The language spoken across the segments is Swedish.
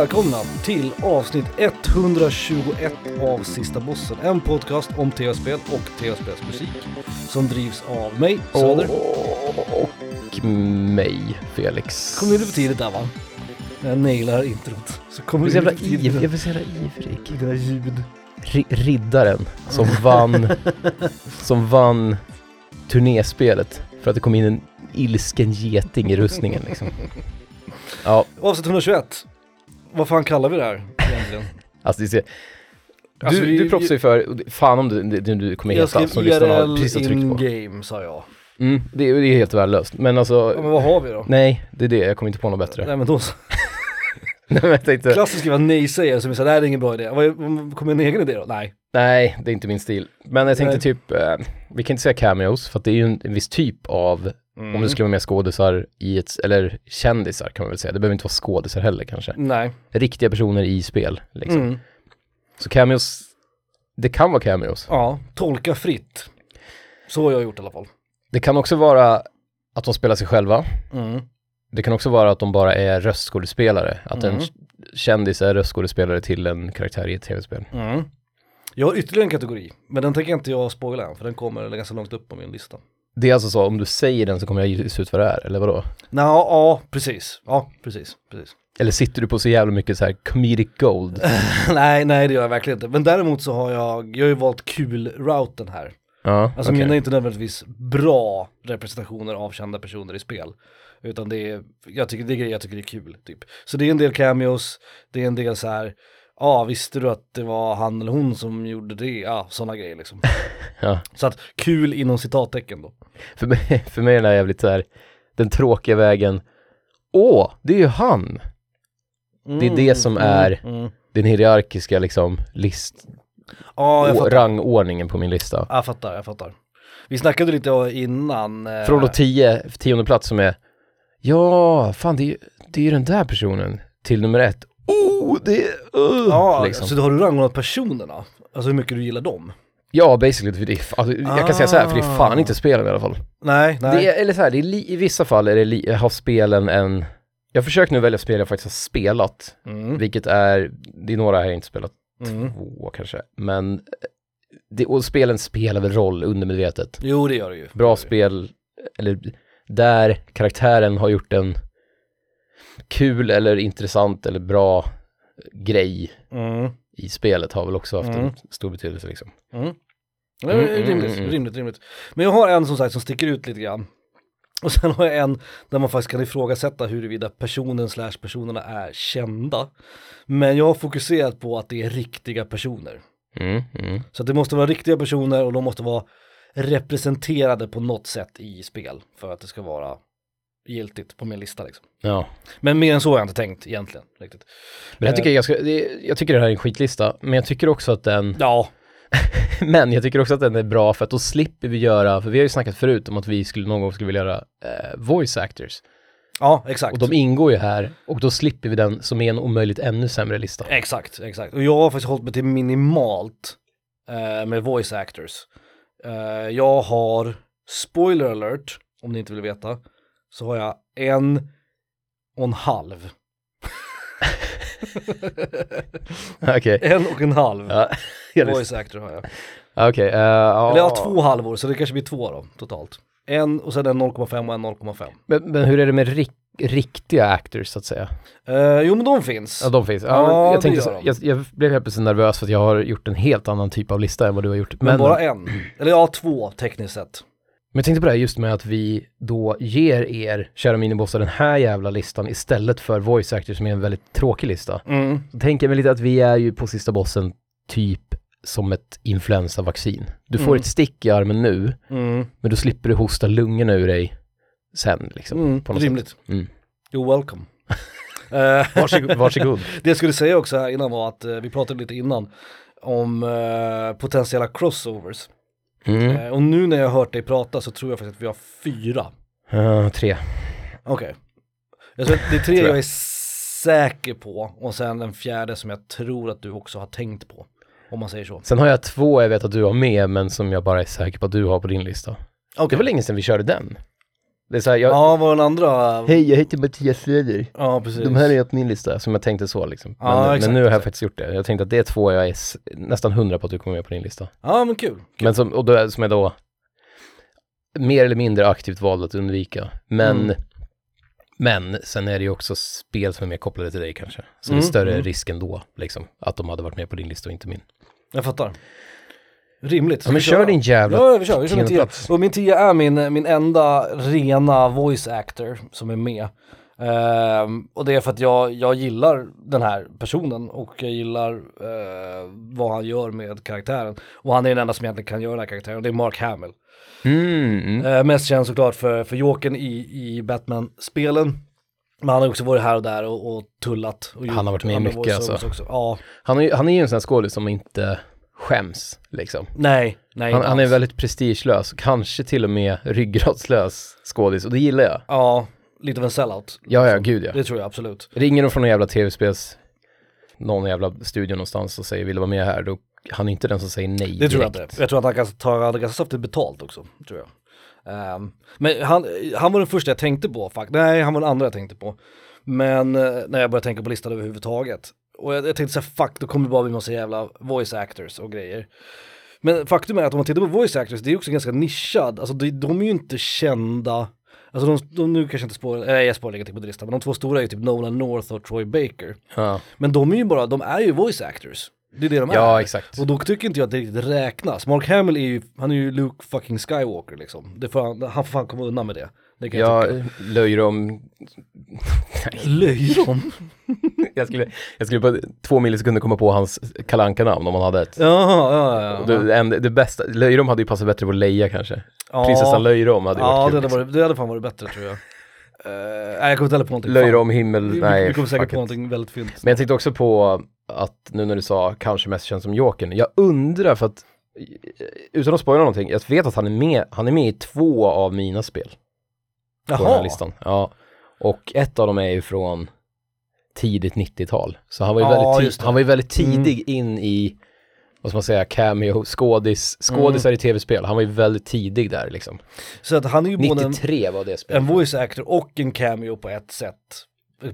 och välkomna till avsnitt 121 av Sista Bossen. En podcast om tv-spel och tv-spelsmusik som drivs av mig, Söder. Och mig, Felix. Kom lite för tidigt där va? När jag nailar introt. Så kommer du jävla för iv- tidigt. jag blir så jävla ivrig. Dina ljud. Ri- riddaren som vann, som vann turnéspelet för att det kom in en ilsken geting i rustningen liksom. Ja, Avsnitt 121. Vad fan kallar vi det här egentligen? alltså det ser, du, Alltså, vi- du proffsar ju för, fan om du, du, du kommer heta som lyssnarna har precis har tryckt på. in-game sa jag. Mm, det, är- det är helt värdelöst, men Ja, alltså, men vad har vi då? nej, det är det, jag kommer inte på något bättre. Nej men då så. Nej, men jag tänkte, Klassiskt skriva nej-sägare som är såhär, det här är ingen bra idé. Kommer en egen idé då? Nej. Nej, det är inte min stil. Men jag tänkte Nej. typ, eh, vi kan inte säga cameos, för att det är ju en, en viss typ av, Mm. om det skulle vara med skådisar i ett, eller kändisar kan man väl säga, det behöver inte vara skådisar heller kanske. Nej. Riktiga personer i spel, liksom. Mm. Så cameos, det kan vara cameos. Ja, tolka fritt. Så har jag gjort i alla fall. Det kan också vara att de spelar sig själva. Mm. Det kan också vara att de bara är röstskådespelare. Att en Mm. kändis är röstskådespelare till en karaktär i ett tv-spel. Mm. Jag har ytterligare en kategori, men den tänker inte jag spoila än, för den kommer ganska långt upp på min lista. Det är alltså så, om du säger den så kommer jag gissa ut vad det är, eller vadå? Nå, ja, precis. Ja, precis, precis. Eller sitter du på så jävla mycket så här comedic gold? nej, nej det gör jag verkligen inte. Men däremot så har jag, jag har ju valt kul-routen här. Ja, Alltså okej. mina är inte nödvändigtvis bra representationer av kända personer i spel. Utan det är, jag tycker det är jag tycker det är kul typ. Så det är en del cameos, det är en del så här, ja visste du att det var han eller hon som gjorde det? Ja, sådana grejer liksom. Ja. Så att kul inom citattecken då. För mig, för mig är det här jävligt så här, den tråkiga vägen, åh, det är ju han! Det är det som är- Mm, mm. Den hierarkiska liksom list, jag å, rangordningen på min lista. Jag fattar, jag fattar. Vi snackade lite innan. eh, Från då tio, tionde plats som är, ja, fan det är, det är ju den där personen, till nummer ett, oh, det är, uh, Ja, liksom. så då har du rangordnat personerna? Alltså hur mycket du gillar dem? Ja, basically, för det är, alltså, jag kan säga så här, för det är fan Ah. inte spelen i alla fall. Nej, nej. Det är, eller så här, i vissa fall är det li, har spelen en, jag försöker nu välja spel jag faktiskt har spelat, Mm. vilket är, det är några här jag inte spelat, Mm. två kanske, men eh, det, och spelen spelar väl roll undermedvetet. Jo, det gör det ju. Bra Det spel, eller där karaktären har gjort en kul eller intressant eller bra grej. Mm. i spelet har väl också haft Mm. en stor betydelse liksom. Mm. Det är Mm, mm, rimligt, mm, mm. rimligt, rimligt. Men jag har en som sagt som sticker ut lite grann. Och sen har jag en där man faktiskt kan ifrågasätta huruvida personen slash personerna är kända. Men jag har fokuserat på att det är riktiga personer. Mm, mm. Så att det måste vara riktiga personer och de måste vara representerade på något sätt i spel för att det ska vara giltigt på min lista liksom. Ja. Men mer än så har jag inte tänkt egentligen. Riktigt. Men jag tycker, jag, ska, jag tycker det här är en skitlista, men jag tycker också att den, Ja, men jag tycker också att den är bra för att då slipper vi göra, för vi har ju snackat förut om att vi skulle någon gång skulle vilja göra eh, voice actors. ja exakt. Och de ingår ju här, och då slipper vi den som är en omöjligt ännu sämre lista. Exakt, exakt. Och jag har faktiskt hållit mig till minimalt eh, med voice actors. Eh, jag har, spoiler alert, om ni inte vill veta, så har jag en och en halv. Okej. En och en halv Ja, voice actor har jag. Okej, eh, ja. Eller jag har två halvor, så det kanske blir två då, totalt. En och sen en 0,5 och en 0,5. Men, men hur är det med rik, riktiga actors så att säga? Eh, jo men de finns. Ja, de finns. Ja, Ja, men jag, tänkte så, jag, jag blev helt plötsligt nervös för att jag har gjort en helt annan typ av lista än vad du har gjort. men, bara en. Eller ja, två tekniskt sett. Men jag tänkte på det här just med att vi då ger er, kära minibossar, den här jävla listan istället för voice actors som är en väldigt tråkig lista. Mm. Så tänker jag mig lite att vi är ju på sista bossen typ som ett influensavaccin. Du får Mm. ett stick i armen nu, Mm. men då slipper du hosta lungorna ur dig sen liksom. Mm. på något Rimligt. sätt. Mm. You're welcome. Varsågod. varsågod. Det jag skulle säga också här innan var att eh, vi pratade lite innan om eh, potentiella crossovers. Mm. Eh, och nu när jag har hört dig prata så tror jag faktiskt att vi har fyra. Ja, tre. Okej. Att det är tre jag. jag är säker på och sen en fjärde som jag tror att du också har tänkt på. Om man säger så. Sen har jag två jag vet att du har med, men som jag bara är säker på att du har på din lista. Det Okej. var länge sedan vi körde den. Det är så här, jag, Ja, vad var den andra? hej jag heter Mattias Söder. Ja, precis. De här är på min lista, som jag tänkte så liksom. Men, Ja, men exakt, nu har jag exakt. faktiskt gjort det. Jag tänkte att det är två jag är nästan hundra på att du kommer med på din lista. Ja, men kul. Men som, och då, som jag då mer eller mindre aktivt valde att undvika. Men, Mm. men sen är det ju också spel som är mer kopplade till dig kanske. Så Mm, det är större mm. risk ändå, liksom, att de hade varit med på din lista och inte min. Jag fattar. Rimligt. Ja, men kör din jävla Ja, vi kör. Vi kör min tia. Och min tia är min, min enda rena voice actor som är med. Ehm, och det är för att jag, jag gillar den här personen och jag gillar eh, vad han gör med karaktären. Och han är den enda som egentligen kan göra den här karaktären och det är Mark Hamill. Mm, mm. Eh, mest känd såklart för, för Jokern i, i Batman-spelen. Men han har också varit här och där och, och tullat. Och Han har varit med mycket, alltså. Också. Ja, Han, är, han är ju en sån här skådis som inte skäms, liksom. nej, nej. Han, han är väldigt prestigelös, kanske till och med ryggradslös skådis, och det gillar jag. Ja, lite av en sellout. Ja, ja, gud ja. Det tror jag absolut. Ringer de från någon jävla tv-spels, någon jävla studio någonstans och säger vill du vara med här, då han är inte den som säger nej Det tror jag direkt. inte. Jag tror att han kan ta ganska saftigt betalt också, tror jag. Ehm, men han, han var den första jag tänkte på faktiskt. Nej, han var den andra jag tänkte på. Men eh, när jag började tänka på listan överhuvudtaget. Och jag, jag tänkte såhär, fuck, då kommer det bara bli massa jävla voice actors och grejer. Men faktum är att om man tittar på voice actors, det är också ganska nischad. Alltså de, de är ju inte kända. Alltså de, de nu kanske inte spår, nej jag spår ingenting på listan, men de två stora är ju typ Nolan North och Troy Baker. Ja, Men de är ju bara, de är ju voice actors. Det är det de är. ja exakt. Och då tycker inte jag att det riktigt räknas. Mark Hamill är ju, han är ju Luke fucking Skywalker liksom. Det får han, han får fan komma undan med det. Det kan jag Ja, löjrom. Löjrom? jag, skulle, jag skulle på två millisekunder komma på hans kalanka namn om han hade ett. Ja, ja, ja. Det, en, det bästa, löjrom hade ju passat bättre på Leia kanske. ja. Prinsessan löjrom hade ju Ja, varit det kul. hade, liksom. varit, det hade fan varit bättre tror jag. Uh, nej, jag kommer inte heller på någonting. Löjrom, himmel. Vi, nej. vi kommer säkert på någonting väldigt fint. Men jag tänkte också på att nu när du sa kanske mest känd som Jokern, jag undrar för att utan att spoila någonting, jag vet att han är med, han är med i två av mina spel på den här Jaha. listan. Ja, och ett av dem är ju från tidigt 90-tal. Så han var ju, Ja, väldigt, just ti- det. han var ju väldigt tidig in i, vad ska man säga, cameo, skådis, skådisar i tv-spel. Han var ju väldigt tidig där liksom. Så att han är ju både en, 93 var det spelet. en voice actor och en cameo på ett sätt.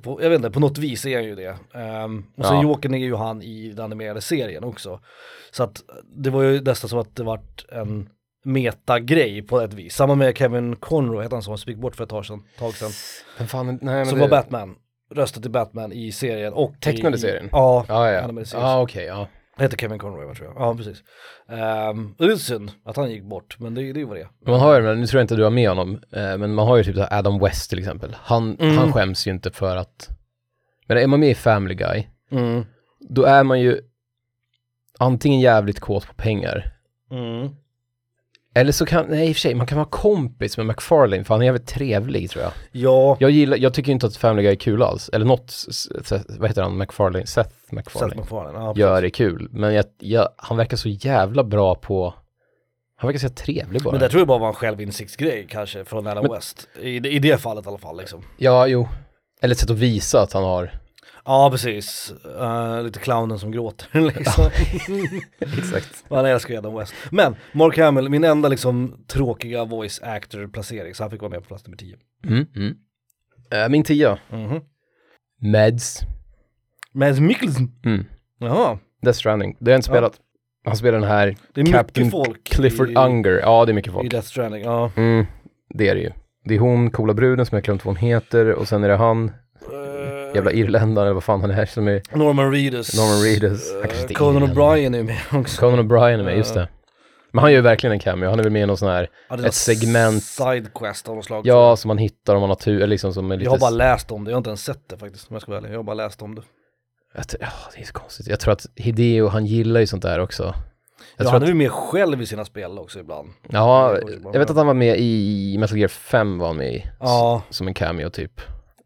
På, jag vet inte, på något vis är han ju det. Ehm, och sen Ja. Jokern är ju han i den animerade serien också. Så att det var ju nästan som att det vart en metagrej på ett vis. Samma med Kevin Conroy, heter han som gick bort för ett tag sedan. Tag sedan. Men fan, nej, men Som det, var Batman. Röstat till Batman i serien och Tecknade i, serien? Ja, Ja, ja. animerade serien. Ja, heter Kevin Conroy tror jag. Ja, precis. Um, det är synd att han gick bort, men det, det var det. Man har ju, men nu tror jag inte du har med honom, eh, men man har ju typ Adam West till exempel. Han, Mm. han skäms ju inte för att, men är man med i Family Guy, Mm. då är man ju antingen jävligt kåt på pengar, Mm. Eller så kan, nej i och för sig, man kan vara kompis med McFarlane, för han är jävligt trevlig tror jag. Ja, Jag gillar, jag tycker inte att Family Guy är kul alls, eller något, vad heter han, McFarlane, Seth Seth McFarlane, MacFarlane. Ja, gör det kul. Men jag, jag, han verkar så jävla bra på, han verkar så trevlig bara. Men det tror jag bara var en självinsiktsgrej kanske från Men- West. I, I det fallet i alla fall liksom. Ja, jo. Eller ett sätt att visa att han har, Ja, precis. Eh, lite clownen som gråter liksom. exakt. Han älskar ju Adam West. Men Mark Hamill, min enda liksom tråkiga voice actor placering, så han fick vara med på plats nummer 10. Mm, mm. Eh, min tia, Mhm. Mads, Mads Mikkelsen. mm. Jaha, Death Stranding. Det har jag inte Ja. spelat. Han spelar den här det är Captain Clifford i, Unger. Ja, det är mycket i folk. Death Stranding. Ja. Mm, det är det ju. Det är hon, coola bruden som jag glömt vad hon heter och sen är det han, jävla irländare eller vad fan han är som är Norman Reedus. Norman Reedus. Eh, är Conan. O'Brien är med också. Conan O'Brien är med, just det. Men han gör ju verkligen en cameo, han är väl med i någon sån här, Ja, ett segment. Sidequest av något slag. ja, som man hittar om man har tur, eller liksom som är lite... Jag har bara läst om det, jag har inte ens sett det faktiskt om jag ska vara ärlig. Jag har bara läst om det. Jag tror- Ja, det är så konstigt. Jag tror att Hideo, han gillar ju sånt där också. Jag ja, tror han att, är ju med själv i sina spel också ibland. ja, jag vet att han var med i Metal Gear 5 var han med i. Ja, Som en cameo typ.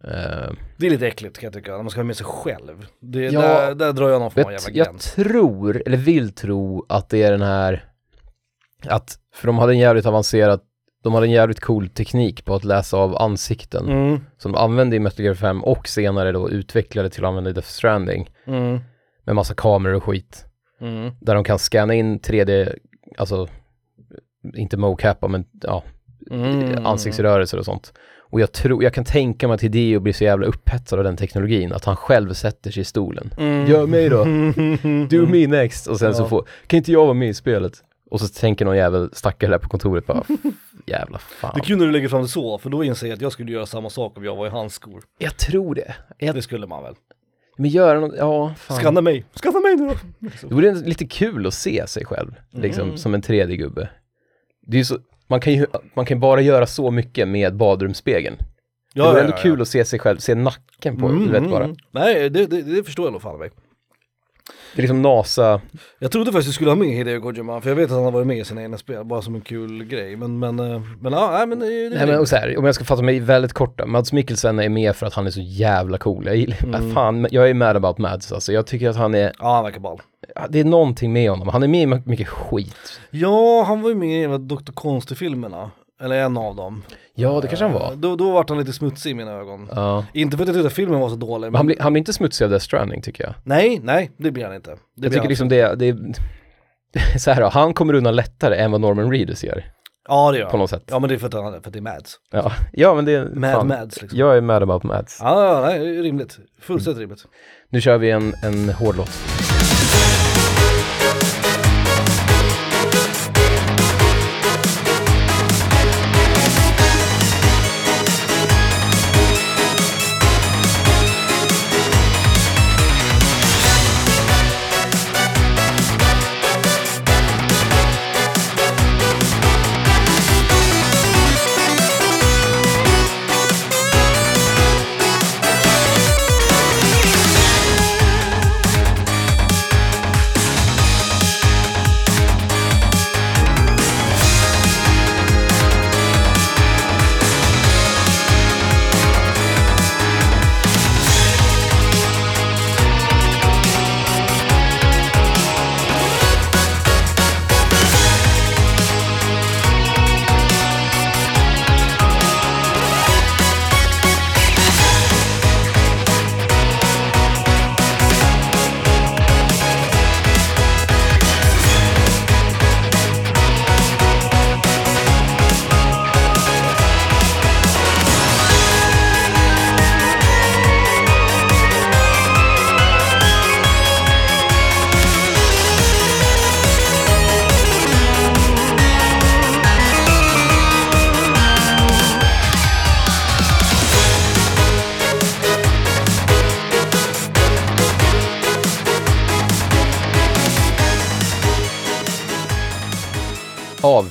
Eh, det är lite äckligt kan jag tycka, när man ska ha med sig själv. Det, Ja, där, där drar jag någon form av jävla jag gräns. tror, eller vill tro att det är den här, att, för de hade en jävligt avancerad, de hade en jävligt cool teknik på att läsa av ansikten. Mm, Som de använde i Metal Gear 5 och senare då utvecklade till att använda i Death Stranding. mm, Med massa kameror och skit. mm. Där de kan scanna in 3D, alltså inte mocappa men ja, Mm. ansiktsrörelser och sånt. Och jag tror, jag kan tänka mig att Hideo blir så jävla upphetsad av den teknologin att han själv sätter sig i stolen. Mm. Gör mig då, do me next. Och sen så Ja. får, kan inte jag vara med i spelet? Och så tänker någon jävel stackare där på kontoret bara, jävla fan. Det är kul när du lägger fram det så, för då inser jag att jag skulle göra samma sak om jag var i hans skor. Jag tror det. Jag, Det skulle man väl. men göra något, ja fan. Skanna mig, skanna mig nu då! Det vore lite kul att se sig själv, liksom, Mm. som en 3D-gubbe. Det är ju så, man kan ju man kan bara göra så mycket med badrumsspegeln. det vore ändå kul att se sig själv, se nacken på Mm, du vet mm, bara. mm. Nej, det, det, det förstår jag nog fan mig. Det är liksom NASA, Jag trodde faktiskt du skulle ha med Hideo Kojima, för jag vet att han har varit med i sina egna spel, bara som en kul grej. Men, men, eh, men ja, nej men det, det nej men och så här, om jag ska fatta mig väldigt kort då, Mads Mikkelsen är med för att han är så jävla cool. Jag gillar, Mm. fan, jag är mad about Mads alltså. Jag tycker att han är, Ja, han verkar ball. det är någonting med honom. Han är med i mycket skit. Ja, han var ju med i Dr. Konst-filmerna. Eller en av dem. Ja, det kanske han var. Eh, Då, då vart han lite smutsig i mina ögon. Ja. Inte för att jag tyckte att filmen var så dålig, Men han blir, han blir inte smutsig av Death Stranding tycker jag. nej, nej, det blir han inte. Det jag tycker liksom det, det är så här då, han kommer undan lättare än vad Norman Reedus gör. Ja, det gör På något sätt. Ja, men det är för att, han, för att det är Mads. Ja, ja men det är Mad fan, Mads liksom. Jag är mad about Mads. Ja, ja, nej, rimligt. Fullständigt rimligt. Nu kör vi en, en hård låt.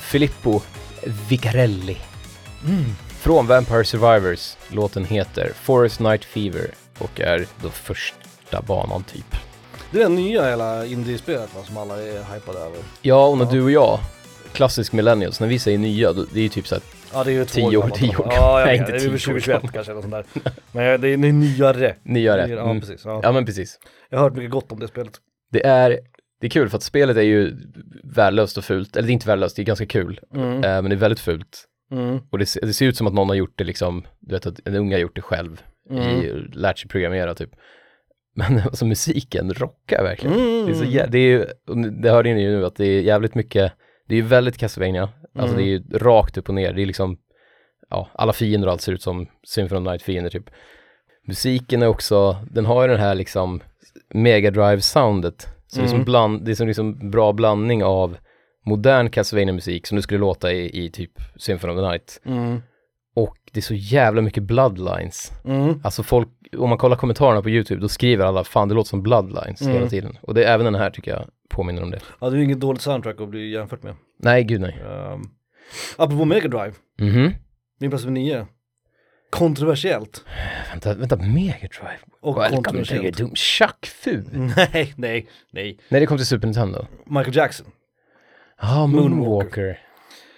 Filippo Vicarelli. Från Vampire Survivors. Låten heter Forest Night Fever och är då första banan typ. Det är nya hela indiespelet va, som alla är hypade över. Ja, och när Ja. du och jag, klassisk millennials, när vi säger nya, det är ju typ såhär, Ja det är ju två Tio år, gammalt. tio år Ja, gammalt. jag Nej, vet, inte det är väl år 2021 gammalt. kanske eller sånt där. Men det är, är nyare. nyare. Ja Mm. precis. Ja. Ja men precis. Jag har hört mycket gott om det spelet. Det är, det är kul för att spelet är ju värdelöst och fult, eller det är inte värdelöst, det är ganska kul, Mm. eh, men det är väldigt fult. Mm. Och det, ser- det ser ut som att någon har gjort det liksom, du vet att en unge har gjort det själv, i, lärt sig programmera typ. Men alltså musiken rockar verkligen. Mm. Det är så jä- det är ju, det hörde ni ju nu att det är jävligt mycket, det är ju väldigt Castlevania, alltså Mm. det är ju rakt upp och ner, det är liksom, ja, alla fiender och allt ser ut som Symphony of the Night fiender typ. Musiken är också, den har ju den här liksom Mega Drive soundet så det är som Mm. bland, det är som liksom bra blandning av modern Castlevania musik som det skulle låta i, i typ Symphony of the Night Mm. och det är så jävla mycket bloodlines. Mm. Alltså folk, om man kollar kommentarerna på YouTube, då skriver alla fan det låter som bloodlines Mm. hela tiden. Och det är även den här tycker jag påminner om det. Ja det är ju inget dåligt soundtrack att bli jämfört med. Nej, gud nej. Um, apropå Mega Drive, Mhm. min plats nummer nio. Kontroversiellt. Vänta, vänta, Mega Drive? Och Welcome to kontroversiellt. your doom. Chuck Fu? Nej, nej, nej. Nej, det kom till Super Nintendo. Michael Jackson. Ja, ah, Moonwalker. Moonwalker.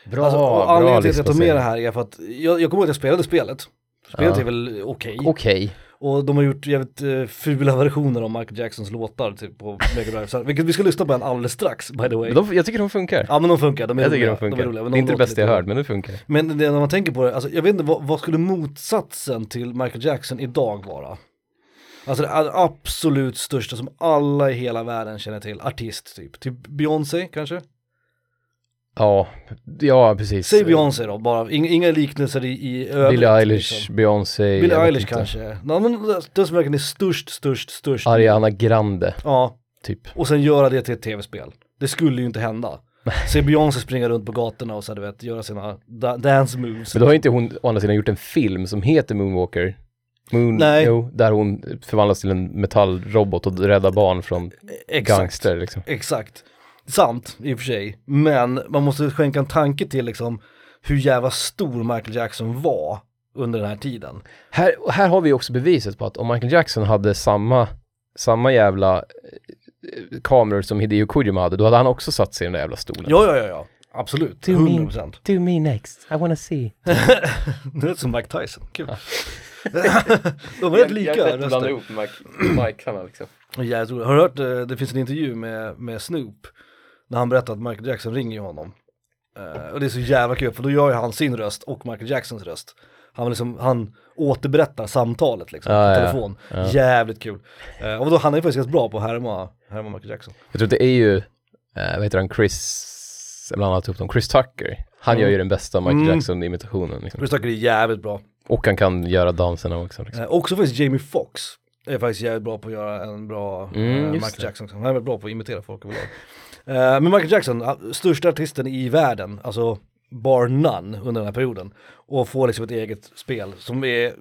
Bra, alltså, och bra anledningen till att jag tar med det här är för att jag, jag kommer ihåg att jag spelade spelet. Spelet Ja. är väl okej. Okej. Och de har gjort jävligt uh, fula versioner av Michael Jacksons låtar typ på Mega Drive. Så, vilket vi ska lyssna på en alldeles strax by the way. Men de, jag tycker de funkar. Ja men de funkar, de är jag tycker roliga. de funkar. är roliga, men det är inte det bästa jag hört, men det funkar. Men det, när man tänker på det, alltså, jag vet inte vad, vad skulle motsatsen till Michael Jackson idag vara? Alltså det absolut största som alla i hela världen känner till, artist typ. Typ Beyoncé kanske? Ja, ja precis. Säg Beyoncé då, bara, inga, inga liknelser i, i övrigt. Billie Eilish, liksom. Beyoncé. Billie Eilish inte. kanske. Ja, men det som verkligen är störst, störst, störst. Ariana Grande, Ja, typ. och sen göra det till ett tv-spel. Det skulle ju inte hända. Se Beyoncé springa runt på gatorna och så du vet, göra sina da- dance moves. Men då har inte hon å andra sidan gjort en film som heter Moonwalker. Moon, Nej. Jo, där hon förvandlas till en metallrobot och räddar barn från Exakt. gangster liksom. Exakt. Sant, i och för sig. Men man måste skänka en tanke till liksom hur jävla stor Michael Jackson var under den här tiden. Här, och här har vi också beviset på att om Michael Jackson hade samma, samma jävla eh, kameror som Hideo Kojima hade, då hade han också satt sig i den där jävla stolen. Ja, ja, ja, ja. Absolut. Do me- 100%. Do me next, I wanna see. Det är som Mike Tyson, kul. De var rätt lika röster. ihop Mike, Mike liksom. Jävligt roligt. Har du hört, eh, det finns en intervju med, med Snoop, när han berättar att Michael Jackson ringer ju honom. Eh, och det är så jävla kul, för då gör ju han sin röst och Michael Jacksons röst. Han, liksom, han återberättar samtalet liksom, Ja, på telefon. Ja. Jävligt kul. Eh, och då, han är ju faktiskt ganska bra på att härma, härma Michael Jackson. Jag tror att det är ju, eh, vad heter han, Chris, jag tagit upp dem, Chris Tucker. Han Mm. gör ju den bästa Michael Mm. Jackson-imitationen. Liksom. Chris Tucker är jävligt bra. Och han kan göra danserna också. Liksom. Eh, också faktiskt Jamie Foxx är faktiskt jävligt bra på att göra en bra Mm, Michael det. Jackson. Han är väldigt bra på att imitera folk överlag. Eh, men Michael Jackson, ah, största artisten i världen, alltså bar none under den här perioden. Och får liksom ett eget spel som är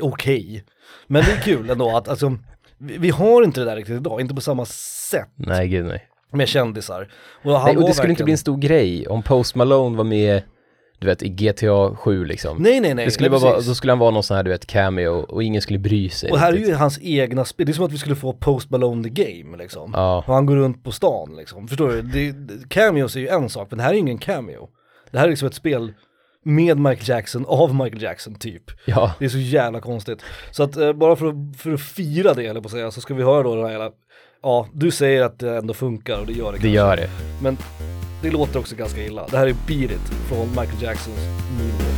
okej. Men det är kul ändå att alltså, vi, vi har inte det där riktigt idag, inte på samma sätt Nej, gud nej. med kändisar. Och, nej och det skulle inte verkligen- bli en stor grej om Post Malone var med, du vet, i GTA 7 liksom. Nej nej nej, det skulle nej, bara, vara- då skulle han vara någon sån här, du vet, cameo och ingen skulle bry sig. Och här är ju hans egna spel, det är som att vi skulle få Post Malone the Game liksom. Ja, Och han går runt på stan liksom. Förstår du? Det, det, cameos är ju en sak, men det här är ingen cameo. Det här är liksom ett spel med Michael Jackson, av Michael Jackson typ. ja. Det är så jävla konstigt. Så att eh, bara för att, för att fira det, eller på att säga, så ska vi höra då den här jävla, ja, du säger att det ändå funkar och det gör det Det kanske. gör det. Men det låter också ganska illa. Det här är Beat It från Michael Jacksons Moonwalk.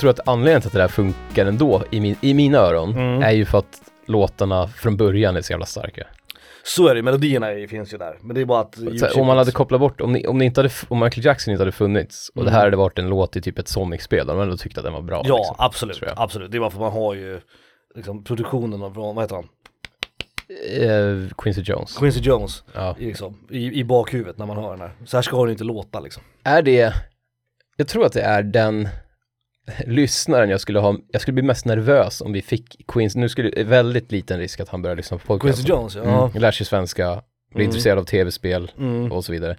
Tror att anledningen till att det där funkar ändå i, min, i mina öron Mm. är ju för att låtarna från början är så jävla starka. Så är det, melodierna är, finns ju där. Men det är bara att... Här, om man hade kopplat bort, om, ni, om, ni inte hade, om Michael Jackson inte hade funnits och det här Mm. hade varit en låt i typ ett Sonic-spel, då hade man ändå tyckt att den var bra. Ja, liksom, absolut, absolut. Det är bara för man har ju liksom produktionen av, vad heter han? Eh, Quincy Jones. Quincy Jones Ja. liksom, i, i bakhuvudet när man hör den här. Så här ska det inte låta liksom. Är det, jag tror att det är den lyssnaren jag skulle ha, jag skulle bli mest nervös om vi fick Quincy, nu skulle väldigt liten risk att han börjar lyssna på podcast. Quincy Jones, ja. Mm, lär sig svenska, blir Mm. intresserad av tv-spel Mm. och så vidare.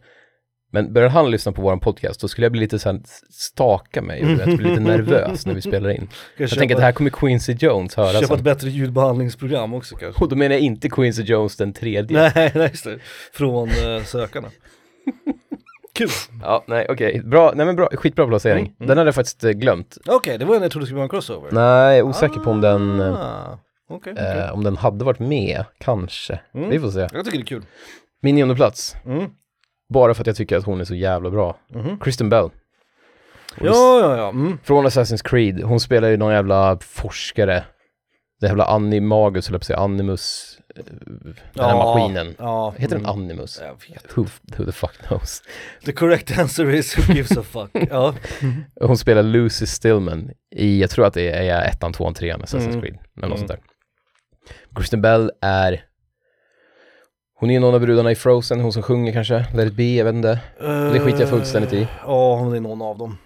Men börjar han lyssna på våran podcast, då skulle jag bli lite såhär, staka mig vet, bli lite nervös när vi spelar in. Jag tänker att det här kommer Quincy Jones höra Köpa ett sen. bättre ljudbehandlingsprogram också kanske. Och då menar jag inte Quincy Jones den tredje. Nej, nej just det. Från uh, sökarna. Kul. Ja, nej okej, bra, nej men bra, skitbra placering. Mm, mm. Den hade jag faktiskt eh, glömt. Okej, det var en jag trodde skulle vara en crossover. Nej, jag är osäker på om den, eh, Ah, Okej, okej. eh, om den hade varit med, kanske. Mm. Vi får se. Jag tycker det är kul. Min nionde plats, Mm. bara för att jag tycker att hon är så jävla bra. Mhm. Kristen Bell. Ja, ja, ja. Mm. Från Assassin's Creed, hon spelar ju någon jävla forskare. Den jävla Animagus, eller säga, Animus, eh, den här Ja, maskinen. Ja. Heter mm. den Animus? Jag vet. Who, who the fuck knows? The correct answer is who gives a fuck. ja. Hon spelar Lucy Stillman i, jag tror att det är ettan, tvåan, trean Assassin's Mm. Creed, eller något Mm. sånt där. Kristen Bell är, hon är någon av brudarna i Frozen, hon som sjunger kanske, Let it be, jag vet inte. Det skiter jag fullständigt i. Ja, hon är någon av dem.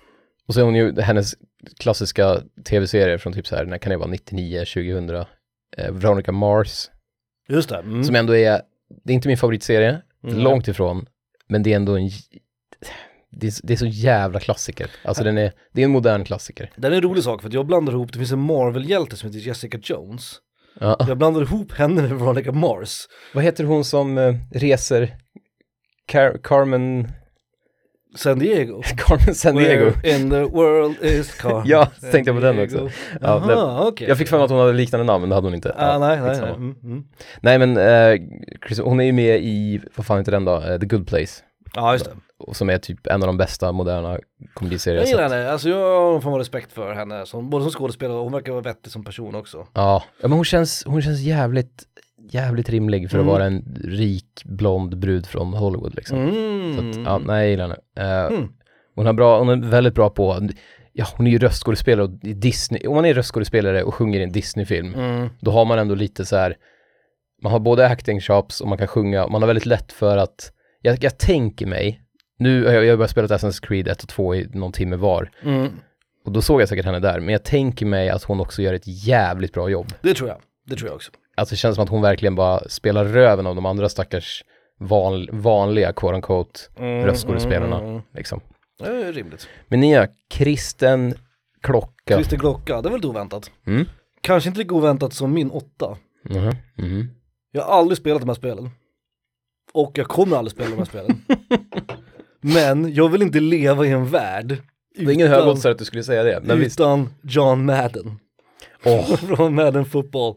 Och så är hon ju hennes klassiska tv-serier från typ så här, när kan det vara, 99, 2000, eh, Veronica Mars, Just det. Mm. som ändå är, det är inte min favoritserie, Mm. långt ifrån, men det är ändå en, det är, det är så jävla klassiker. Alltså den är, det är en modern klassiker. Det är en rolig sak för att jag blandar ihop, det finns en Marvel-hjälte som heter Jessica Jones. Ja. Jag blandar ihop henne med Veronica Mars. Vad heter hon som eh, reser, Car- Carmen, San Diego. Carmen San Diego? Where in the world is Car Ja, San tänkte jag på den också. Ja, det- Jaha, okej. Jag fick för mig att hon hade liknande namn, men det hade hon inte. Ah, Ja, nej, nej, nej. Mm, mm. Nej men, eh, Chris, hon är ju med i, vad fan heter den då, Eh, The Good Place. Ja, just det. Och som är typ en av de bästa moderna komediserier Jag jag gillar sett. henne, alltså jag har fan respekt för henne, som, både som skådespelare och hon verkar vara vettig som person också. Ja, ja men hon känns, hon känns jävligt, jävligt rimlig för att Mm. vara en rik blond brud från Hollywood liksom. Mm. Så att, ja, nej jag gillar henne. Eh, Mm. Hon, är bra, hon är väldigt bra på, ja hon är ju röstskådespelare och i Disney, om man är röstskådespelare och sjunger i en Disney-film, Mm. då har man ändå lite så här, man har både acting chops och man kan sjunga, man har väldigt lätt för att, jag, jag tänker mig, nu har jag, jag har bara spelat Assassin's Creed 1 och 2 i någon timme var, Mm. och då såg jag säkert henne där, men jag tänker mig att hon också gör ett jävligt bra jobb. Det tror jag, det tror jag också. Alltså det känns som att hon verkligen bara spelar röven av de andra stackars van, vanliga, quote unquote, Mm, röstskådespelarna, mm, mm. liksom. Det är rimligt. Men nya, Kristen Klocka. Christer Glocka, det var lite oväntat. Mm. Kanske inte lika oväntat som min åtta. Mhm, mhm. Jag har aldrig spelat de här spelen. Och jag kommer aldrig spela de här spelen. Men jag vill inte leva i en värld Det är ingen högoddsare att du skulle säga det, men visst. utan John Madden. Åh, Från Madden Football.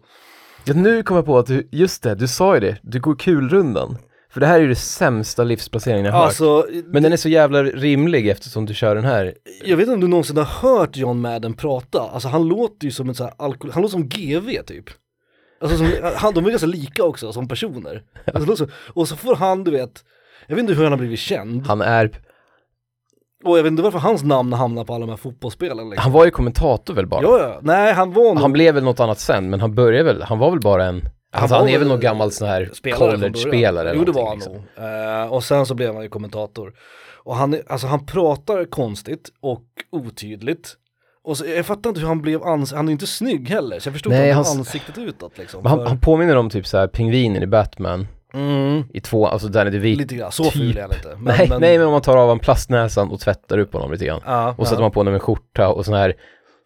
Ja, nu kom jag på att du, just det, du sa ju det, du går kulrundan. För det här är ju det sämsta livsplaceringen jag har hört. Alltså, Men den är så jävla rimlig eftersom du kör den här. jag vet inte om du någonsin har hört John Madden prata. Alltså han låter ju som en sån här alkohol, han låter som GV typ. Alltså som, han, de är ganska lika också som personer. Alltså, och så får han, du vet, jag vet inte hur han har blivit känd. Han är, Och jag vet inte varför hans namn hamnar på alla de här fotbollsspelen liksom. han var ju kommentator väl bara. Ja, ja, nej han var nog Han blev väl något annat sen, men han började väl, han var väl bara en, alltså var han är väl någon gammal sån här college-spelare Jo det var han liksom. nog. Eh, och sen så blev han ju kommentator. Och han, alltså han pratar konstigt och otydligt. Och så, jag fattar inte hur han blev ans- han är inte snygg heller, så jag förstår Nej, inte hans- han ansiktet utåt liksom. Men han, För- han påminner om typ så här pingvinen i Batman, mm, i två, alltså det vit. lite grann, så ful är han inte. Men, nej, nej men om man tar av han plastnäsan och tvättar upp honom lite grann. ja, Och ja. sätter man på honom en skjorta och såna här,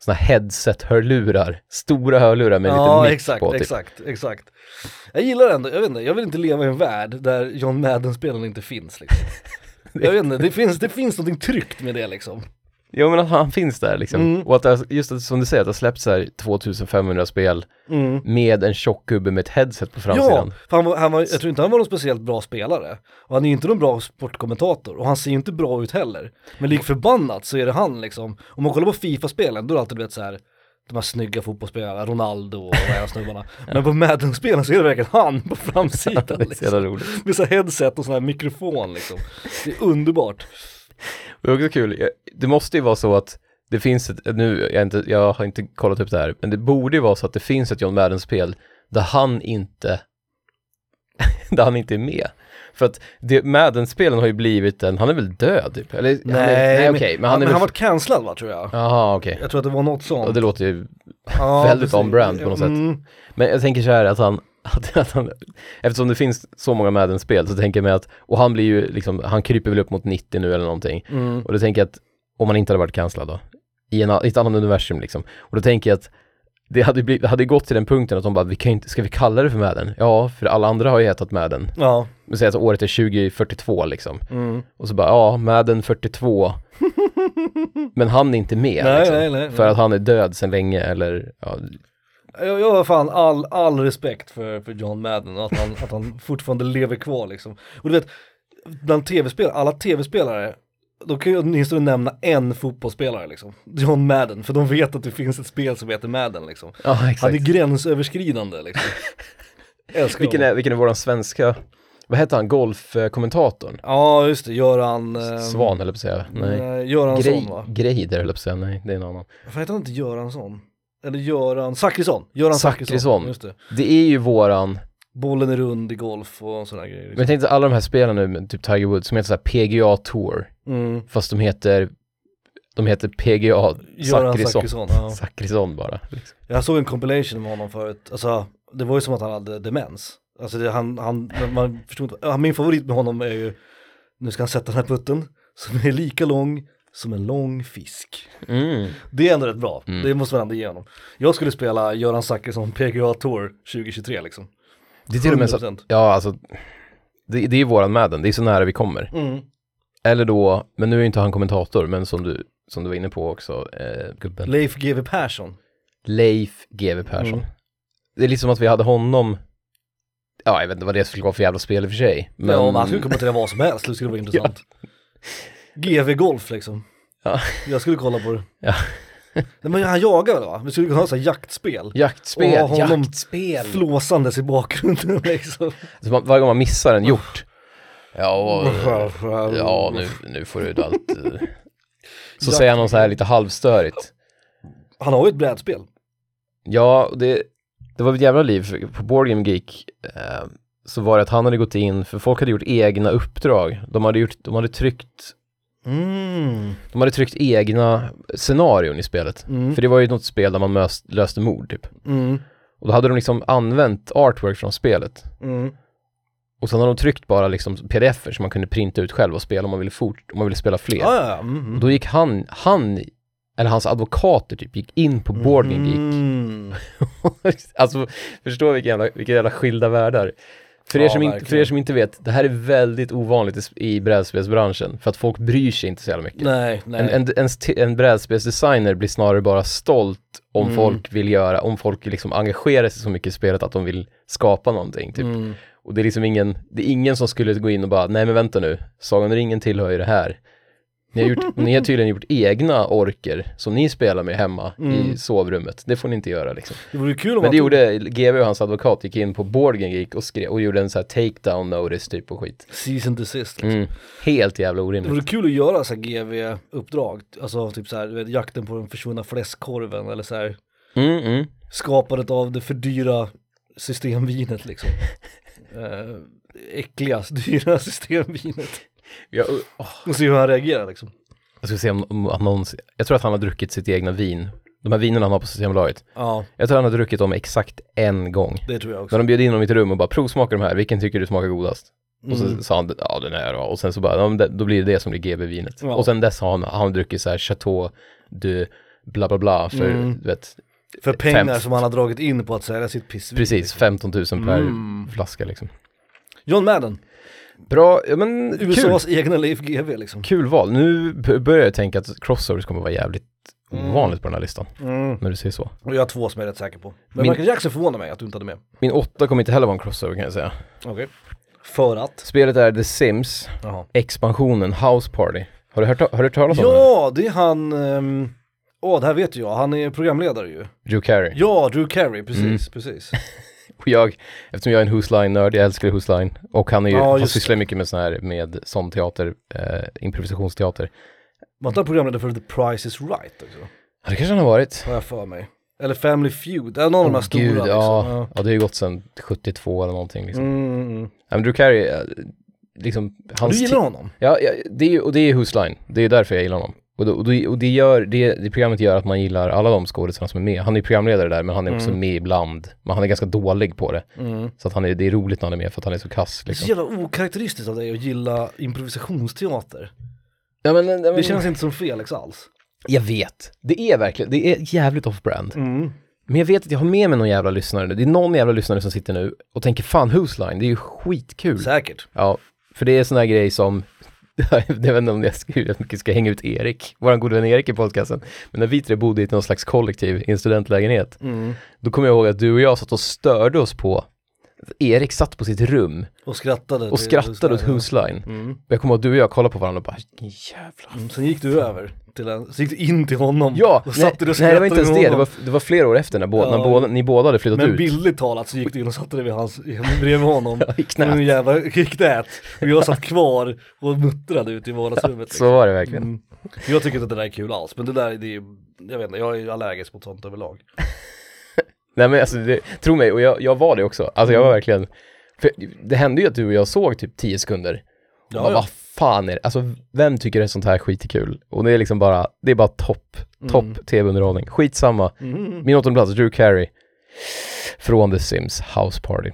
såna här headset-hörlurar. Stora hörlurar med en Ja liten mick exakt, på. Typ. exakt, exakt. Jag gillar ändå, jag vet inte, jag vill inte leva i en värld där John Madden-spelen inte finns liksom. Jag vet inte, det finns, det finns någonting tryggt med det liksom. Jo men att han finns där liksom. Mm. Och att det, just att, som du säger, att det har släppts här 2500 spel Mm. med en tjock gubbe med ett headset på framsidan. Ja, han var, han var, jag tror inte han var någon speciellt bra spelare. Och han är ju inte någon bra sportkommentator och han ser ju inte bra ut heller. Men lik förbannat så är det han liksom. Om man kollar på Fifa-spelen då är det alltid du vet så här de här snygga fotbollsspelarna, Ronaldo och de här snubbarna. Men på Madden-spelen så är det verkligen han på framsidan det är så liksom. roligt. Med så headset och sån här mikrofon liksom. Det är underbart. Det är också kul, det måste ju vara så att det finns ett, nu, jag, inte, jag har inte kollat upp det här, men det borde ju vara så att det finns ett John Madden-spel där han inte, där han inte är med. För att det, Madden-spelen har ju blivit en, han är väl död typ? Eller, han är, nej okej, men han är han väl, varit cancellad va tror jag. jaha okej. Jag tror att det var något sånt. Och det låter ju Ja, väldigt on-brand på något sätt. Mm. Men jag tänker så här att han, att, att han eftersom det finns så många Madden-spel så tänker jag mig att, och han blir ju liksom, han kryper väl upp mot 90 nu eller någonting. Mm. Och då tänker jag att, om han inte hade varit cancellad då, i, en, i ett annat universum liksom. Och då tänker jag att det hade, blivit, hade gått till den punkten att de bara, vi kan inte, ska vi kalla det för Madden? Ja, för alla andra har ju hetat Madden. Ja. Men säg att året är 2042 liksom. Mm. Och så bara, ja, Madden 42. Men han är inte med Nej, liksom. nej, nej, För att han är död sedan länge eller, ja, Jag, jag har fan all, all respekt för, för John Madden och att han, att han fortfarande lever kvar liksom. Och du vet, bland tv-spelare, alla tv-spelare, de kan ju åtminstone nämna en fotbollsspelare liksom. John Madden, för de vet att det finns ett spel som heter Madden liksom. ja Han exakt. är gränsöverskridande liksom. Vilken är, vilken är våran svenska, vad heter han, golfkommentatorn? Ja just det, Göran... ehm, Svan eller på att säga, nej. Göransson va? Grej, Greider eller på att säga, nej det är en annan. Varför heter han inte Göransson? Eller Göran Zachrisson, Göran Zachrisson, just det. Det är ju våran, Bollen är rund i golf och sådana grejer. men Liksom. jag tänkte alla de här spelarna nu, typ Tiger Woods, som heter såhär PGA Tour, Mm. fast de heter, de heter PGA Zachrisson. Zachrisson, ja. Bara. Liksom. Jag såg en compilation med honom förut, alltså det var ju som att han hade demens. Alltså det, han, han, man förstod inte, min favorit med honom är ju, nu ska han sätta den här putten, som är lika lång som en lång fisk. Mm. Det är ändå rätt bra, Mm. det måste man ändå ge honom. Jag skulle spela Göran Zachrisson PGA Tour 2023 liksom. Det är till och med så, 100%. ja alltså, det, det är våran Madden, det är så nära vi kommer. Mm. Eller då, men nu är inte han kommentator, men som du, som du var inne på också, eh, gubben. Leif GW Persson. Leif GW Persson. Mm. Det är lite som att vi hade honom, ja jag vet inte vad det skulle vara för jävla spel i och för sig. Men, Ja, men han skulle kommentera vad som helst, det skulle vara intressant. GV Golf liksom. Ja. Jag skulle kolla på det. Ja. Nej men han jagar väl va? Vi skulle kunna ha så här jaktspel. jaktspel, Och ha honom jaktspel! Flåsandes i bakgrunden liksom. Så man, varje gång man missar en hjort, ja, och, ja nu, nu får du ut allt. eh. Så Jakt- säger han något så här lite halvstörigt. Han har ju ett brädspel. Ja, det, det var ett jävla liv på Board Game Geek. Eh, så var det att han hade gått in, för folk hade gjort egna uppdrag. De hade, gjort, de hade tryckt Mm. De hade tryckt egna scenarion i spelet. Mm. För det var ju något spel där man mös, löste mord typ. Mm. Och då hade de liksom använt artwork från spelet. Mm. Och sen hade de tryckt bara liksom pdf-er som man kunde printa ut själv och spela om man ville fort, om man ville spela fler. Ja, ja. Mm. Och då gick han, han, eller hans advokater typ, gick in på Board Game Geek. Mm. alltså, förstå vilka jävla, vilka jävla skilda världar. För er, Ja, som inte, för er som inte vet, det här är väldigt ovanligt i, brädspelsbranschen. För att folk bryr sig inte så jävla mycket. Nej, nej. En, en, en, en brädspelsdesigner blir snarare bara stolt om Mm. folk vill göra, om folk liksom engagerar sig så mycket i spelet att de vill skapa någonting typ. Mm. Och det är liksom ingen, det är ingen som skulle gå in och bara, nej men vänta nu, Sagan om ringen tillhör ju det här. Ni har, gjort, ni har tydligen gjort egna orker som ni spelar med hemma Mm. i sovrummet. Det får ni inte göra liksom. Det vore kul om Men det gjorde GW och hans advokat, gick in på Board Game Geek och skrev och gjorde en så här takedown notice typ och skit. Season desist liksom. Mm. Helt jävla Det vore orimligt. kul att göra så här GV-uppdrag, alltså typ så här, vet, jakten på den försvunna fläskkorven eller så här Mm, mm. skapandet av det för dyra systemvinet liksom. uh, äckliga, dyra systemvinet. Jag, åh, Och se hur han reagerar liksom. jag ska se om, om han någonsin, jag tror att han har druckit sitt egna vin. De här vinerna han har på Systembolaget. Ja, Jag tror han har druckit dem exakt en gång. det tror jag också. När de bjöd in honom i ett rum och bara provsmaka de här, vilken tycker du smakar godast? Och så Mm. sa han, ja den här. Och sen så bara, ja, då blir det det som blir GB-vinet. Ja. Och sen dess har han, han druckit så här Chateau de bla bla bla för, Mm. du vet, För pengar fem- som han har dragit in på att sälja sitt pissvin. precis liksom. 15 000 per Mm. flaska liksom. John Madden, Bra, ja men kul. USAs egna Leif GW liksom. Kul val. Nu börjar jag tänka att crossovers kommer vara jävligt Mm. ovanligt på den här listan. Mm. När du säger så. Och jag har två som jag är rätt säker på. Men Min- Michael Jackson förvånar mig att du inte hade med. Min åtta kommer inte heller vara en crossover kan jag säga. Okej. För att? Spelet är The Sims, Jaha. expansionen House Party. Har du hört, har du hört talas om det? Ja, det är han, ehm, åh det här vet jag, han är programledare ju. Drew Carey. Ja, Drew Carey, precis, Mm. precis. Och jag, eftersom jag är en Who's Line-nörd, jag älskar Who's Line. Och han är ju, Ja, han sysslar mycket med sån här, med sån teater, eh, improvisationsteater. Var inte han programledare för The Price is Right också? Ja, det kanske han har varit. Har jag för mig. Eller Family Feud, eller någon av de här stora gud, liksom. ja. ja, det har ju gått sedan 72 eller någonting liksom. Mm, mm, mm. Ja, men Drew Carey, eh, liksom, hans Du gillar honom? Ja, ja det är och det är Who's Line. Det är därför jag gillar honom. Och, då, och, det, och det gör, det, det programmet gör att man gillar alla de skådespelarna som är med. Han är programledare där, men han är också Mm. med ibland. Men han är ganska dålig på det. Mm. Så att han är, det är roligt när han är med för att han är så kass Det är så liksom. jävla okaraktäristiskt av dig att gilla improvisationsteater. Ja, men, men, Det känns inte som Felix alls. Jag vet. Det är verkligen, det är jävligt off-brand. Mm. Men jag vet att jag har med mig någon jävla lyssnare nu. Det är någon jävla lyssnare som sitter nu och tänker fan Whose Line, det är ju skitkul. Säkert. Ja, för det är sån här grej som, jag vet inte om jag ska, mycket ska hänga ut Erik, våran gode vän Erik i podcasten. Men när vi tre bodde i någon slags kollektiv i en studentlägenhet, Mm. då kommer jag ihåg att du och jag satt och störde oss på Erik satt på sitt rum Och skrattade. och skrattade åt Whose Whose Line. Line. Mm. Jag kommer ihåg att du och jag kollade på varandra och bara, jävlar. Mm. Sen gick du över till en, så gick du in till honom Ja, och satte dig och nej det var inte ens skrattade det, det var, det var flera år efter när, båda, Ja. när båda, ni båda hade flyttat Men ut. bildligt talat så gick du in och satte dig vid hans, bredvid honom. I knät. En jävla i knät. Och jag satt kvar och muttrade ute i vardagsrummet. liksom. Så var det verkligen. Mm. Jag tycker inte att det där är kul alls, men det där det är, jag vet inte, jag är allergisk mot sånt överlag. Nej men alltså, det, tro mig, och jag, jag var det också. Alltså jag var verkligen, för det hände ju att du och jag såg typ 10 sekunder. Ja, ja. vad fan är det? Alltså vem tycker det är sånt här skit är kul? Och det är liksom bara, det är bara topp, topp Mm. tv-underhållning. Skitsamma. Mm. Min åttonde plats, Drew Carey. Från The Sims House Party.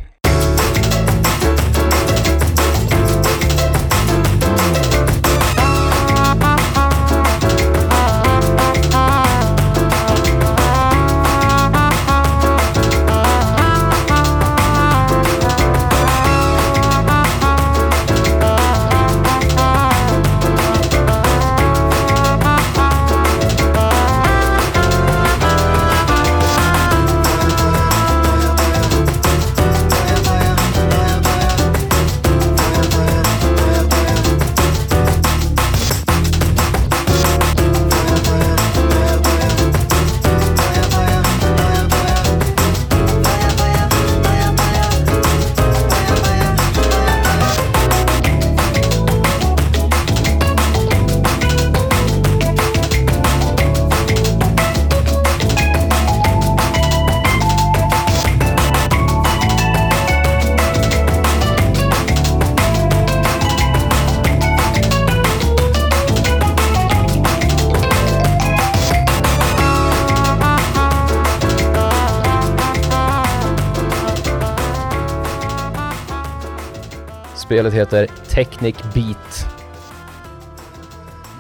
Spelet heter Technic Beat.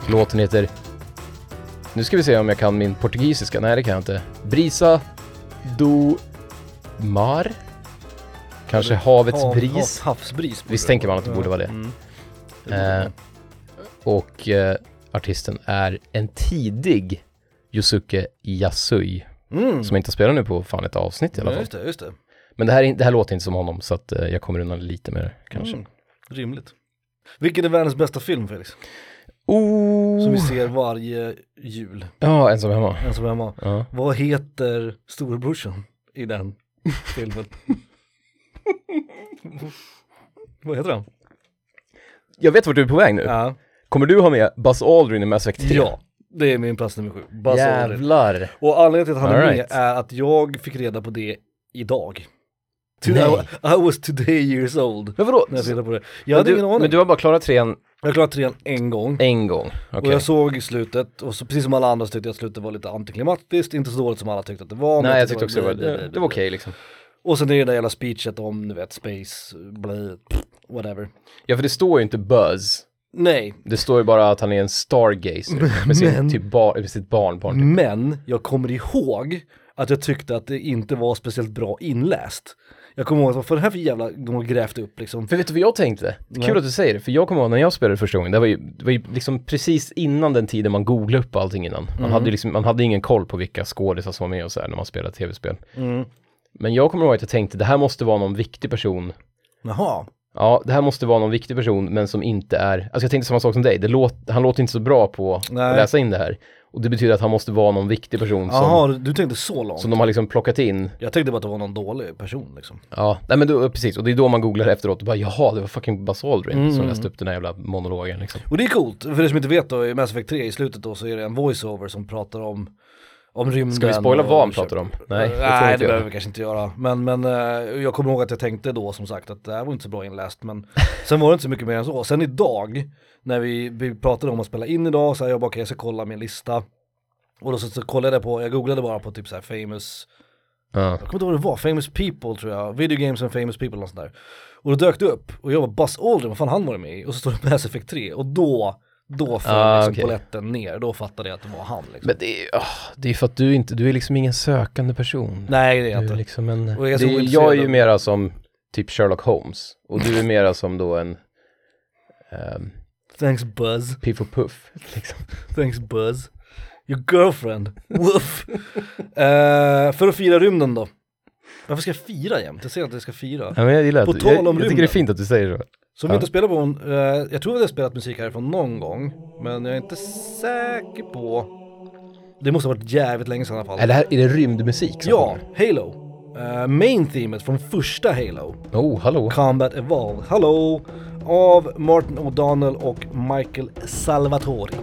Låten heter... Nu ska vi se om jag kan min portugisiska. Nej, det kan jag inte. Brisa do mar? Kanske havets Hav- bris? hav- Havsbris. Visst det tänker man att det borde vara det. Mm. Det borde Eh, och eh, artisten är en tidig Yusuke Yasui. Mm. Som inte har spelat nu på fan ett avsnitt i alla Ja, fall. just det, just det. Men det här, är, det här låter inte som honom så att eh, jag kommer undan lite med det kanske. Mm. Rimligt. Vilken är världens bästa film Felix? Oh. Som vi ser varje jul, Ja, ensam hemma. ensam hemma. Ja. Vad heter storebrorsan i den filmen? Vad heter han? Jag vet vart du är på väg nu. Ja. Kommer du ha med Buzz Aldrin i Mass Effect 3? ja, det är min plats nummer sju. Buzz Aldrin. Jävlar. Och anledningen till att han är All med right. är att jag fick reda på det idag. I, I was today years old. Men vadå? När jag reda på det. Jag Men hade du, ingen aning. men du har bara klarat trean Jag har klarat trean en gång. en gång? Och Okej. jag såg slutet och så, precis som alla andra så tyckte jag att slutet var lite antiklimatiskt, inte så dåligt som alla tyckte att det var. Nej, jag tyckte också det var, det, det, var okej liksom. Och sen är det där jävla speechet om, du vet, space, blä, whatever. Ja, för det står ju inte Buzz. Nej, Det står ju bara att han är en stargazer med, sin, Men- typ bar, med sitt barnbarn. Typ. men jag kommer ihåg att jag tyckte att det inte var speciellt bra inläst. Jag kommer ihåg att vad är det här för jävla, de har grävt upp liksom. För vet du vad jag tänkte? Kul Nej. att du säger det, för jag kommer ihåg när jag spelade första gången, det var ju, det var ju liksom precis innan den tiden man googlade upp allting innan. Man, Mm. hade liksom, man hade ingen koll på vilka skådisar som var med och så här när man spelade tv-spel. Mm. Men jag kommer ihåg att jag tänkte, det här måste vara någon viktig person. Jaha, Ja, det här måste vara någon viktig person, men som inte är, alltså jag tänkte samma sak som dig, det låt, han låter inte så bra på Nej. att läsa in det här. Och det betyder att han måste vara någon viktig person som, jaha du tänkte så långt. som de har liksom plockat in. Jag tänkte bara att det var någon dålig person liksom. Ja, nej men då, precis, och det är då man googlar efteråt och bara jaha, det var fucking Buzz Aldrin som Mm. läste upp den här jävla monologen liksom. Och det är coolt, för er som inte vet då, i Mass Effect 3 i slutet då så är det en voiceover som pratar om om rymden Ska vi spoila vad han pratar om? Nej, det Nej, det behöver vi kanske inte göra. Men, men eh, jag kommer ihåg att jag tänkte då som sagt att det här var inte så bra inläst. Men sen var det inte så mycket mer än så. Sen idag, när vi, vi pratade om att spela in idag, så här, jag bara okej jag ska kolla min lista. Och då så, så kollade jag på, jag googlade bara på typ så här famous Ja. jag kommer inte ihåg vad det var, famous people tror jag, video games and famous people och sånt där. Och då dök det upp och jag var Buzz Aldrin, vad fan han var med i? Och så står det Mass Effect 3 och då, Då föll Ah, liksom okej. polletten ner, då fattade jag att det var han liksom. Men det är, åh, det är för att du inte, du är liksom ingen sökande person. Nej det är jag inte. liksom en, jag är det jag är ju mera som typ Sherlock Holmes och du är mera som då en um, Thanks Buzz, Piff och Puff. Liksom. thanks Buzz. Your girlfriend, woof. Eh, för att fira rymden då. Varför ska jag fira jämt? Jag säger att jag ska fira. Ja, men jag gillar På tal jag, om jag tycker det är fint att du säger så. Så om vi inte spelar på en, eh, jag tror att vi har spelat musik härifrån någon gång, men jag är inte säker på. Det måste ha varit jävligt länge sedan i alla fall. Är det här, är det rymdmusik som Ja, Halo. Eh, main themet från första Halo, kommer? Oh, hallå. Combat Evolve, hallå, av Martin O'Donnell och Michael Salvatori.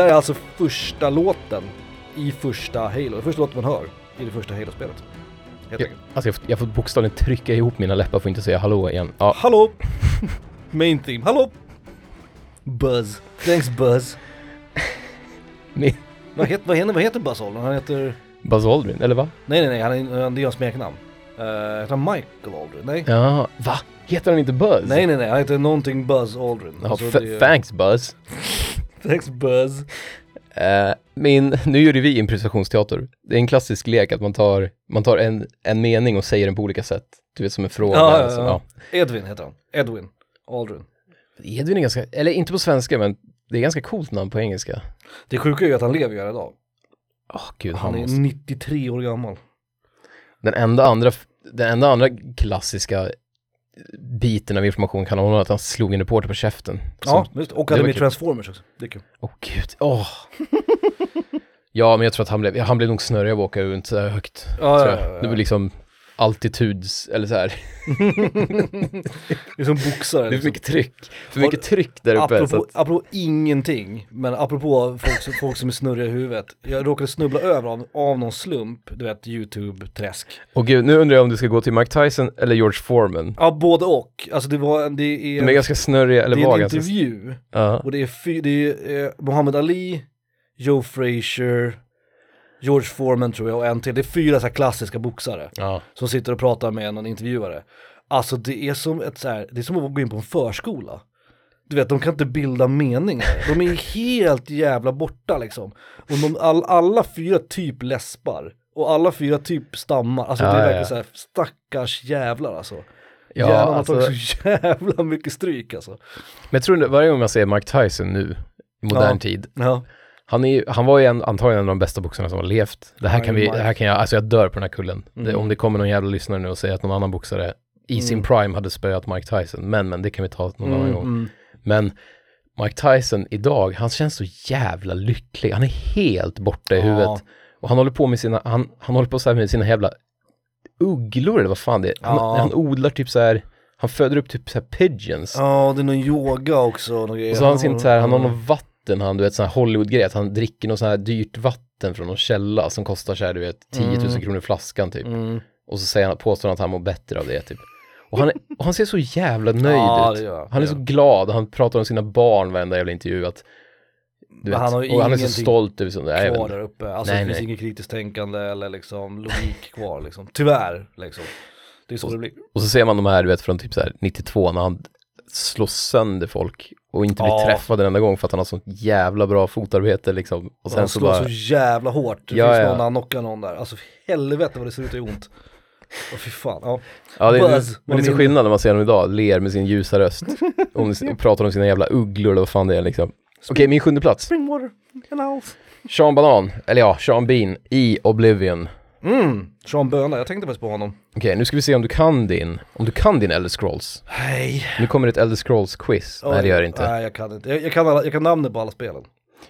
Där är alltså första låten i första Halo, första låten man hör i det första Halo-spelet. Helt Ja. enkelt. Alltså jag, får- jag får bokstavligen trycka ihop mina läppar för att inte säga hallå igen. Ja, Hallå! Main theme, hallå! Buzz, thanks Buzz. Vad heter, vad heter, vad heter Buzz Aldrin? Han heter... Buzz Aldrin, eller va? Nej nej nej, han är, det är hans smeknamn. Uh, heter han Michael Aldrin? Nej. Ja, va? Heter han inte Buzz? Nej nej nej, han heter någonting Buzz Aldrin. Ja, Alltså, är- Thanks Buzz. Thanks Buzz. Eh, min, nu gjorde vi improvisationsteater. Det är en klassisk lek att man tar, man tar en, en mening och säger den på olika sätt. Du vet som en fråga. Ja, alltså, ja. Edwin heter han. Edwin Aldrin. Edvin är ganska, eller inte på svenska men det är ganska coolt namn på engelska. Det sjuka är ju att han lever ju här idag. Åh gud, Han han är måste... 93 år gammal. Den enda andra, den enda andra klassiska biten av information kan vara att han slog en reporter på käften. Ja, just, och hade med. Transformers också. Det är kul. Åh gud, åh. ja, men jag tror att han blev, han blev nog snurrig av att åka runt så här högt. Ja, tror ja, jag. ja, ja. Det var liksom altituds, eller så här. Det är som boxare. Det är för liksom. mycket tryck. För mycket tryck där uppe. så Apropå, att, apropå ingenting, men apropå folk, som- folk som är snurriga i huvudet. Jag råkade snubbla över av, av någon slump, du vet YouTube-träsk. och gud, nu undrar jag om du ska gå till Mike Tyson eller George Foreman. Ja, både och. Alltså det var, det är, De är ganska snurriga, eller det var är en ganska... intervju. Ja. Och det är, fy, det är eh, Muhammad Ali, Joe Frazier, George Foreman tror jag och en till. Det är fyra så här klassiska boxare Ja. som sitter och pratar med någon intervjuare. Alltså det är som ett så här, det är som att gå in på en förskola. Du vet, de kan inte bilda meningar. De är helt jävla borta liksom. Och de, all, alla fyra typ läspar. Och alla fyra typ stammar. Alltså Ja, det är verkligen ja. så här, stackars jävlar alltså. Ja, Hjärnan har alltså, tagit så jävla mycket stryk alltså. men jag tror varje gång man ser Mike Tyson nu, i modern Ja. tid, Ja. Han, är, han var ju en, antagligen en av de bästa boxarna som har levt. Det här kan vi, det här kan jag, alltså jag dör på den här kullen. Det, Mm. om det kommer någon jävla lyssnare nu och säger att någon annan boxare i sin Mm. prime hade spöat Mike Tyson, men men det kan vi ta någon annan Mm, gång. mm. Men Mike Tyson idag, han känns så jävla lycklig. Han är helt borta i Ja. huvudet. Och han håller på med sina, han, han håller på så här med sina jävla ugglor eller vad fan det är. Han, Ja. han odlar typ så här, han föder upp typ så här pigeons. Ja, det är någon yoga också. Någon grejer. Och så har han sin så här, han har någon vatten, han du vet sån här Hollywood-grej, att han dricker något sån här dyrt vatten från någon källa som kostar så här du vet 10 000 Mm. kronor flaskan typ. Mm. Och så säger han, påstår han att han mår bättre av det typ. Och han, och han ser så jävla nöjd Ja, ut. gör Han är så glad, han pratar om sina barn varenda jävla intervju att du vet, han har och han är så stolt över sånt där. kvar där uppe. Alltså Nej, det finns nej. inget kritiskt tänkande eller liksom logik kvar liksom. Tyvärr liksom. Det är så det blir. Och så ser man de här, du vet, från typ så här 92 när han slår sönder folk och inte blir Ja. träffad en enda gång för att han har sånt jävla bra fotarbete liksom. Och sen han så slår bara, så jävla hårt. Det Ja, finns ja. någon han knockar någon där. Alltså helvete vad det ser ut att göra ont. Åh fy fan. Ja. ja det är, Buzz, men det är så vad skillnad när man ser honom idag, ler med sin ljusa röst om, och pratar om sina jävla ugglor eller vad fan det är liksom. Okej, min sjunde plats. Springwater. Sean Banan, eller ja, Sean Bean i Oblivion. Mm, Sean Böna, jag tänkte faktiskt på honom. Okej, nu ska vi se om du kan din, om du kan din Elder Scrolls. Nej. Nu kommer ett Elder Scrolls quiz. Nej det gör det inte. Nej jag kan inte. Jag, jag, kan, alla, jag kan namnet på alla spelen.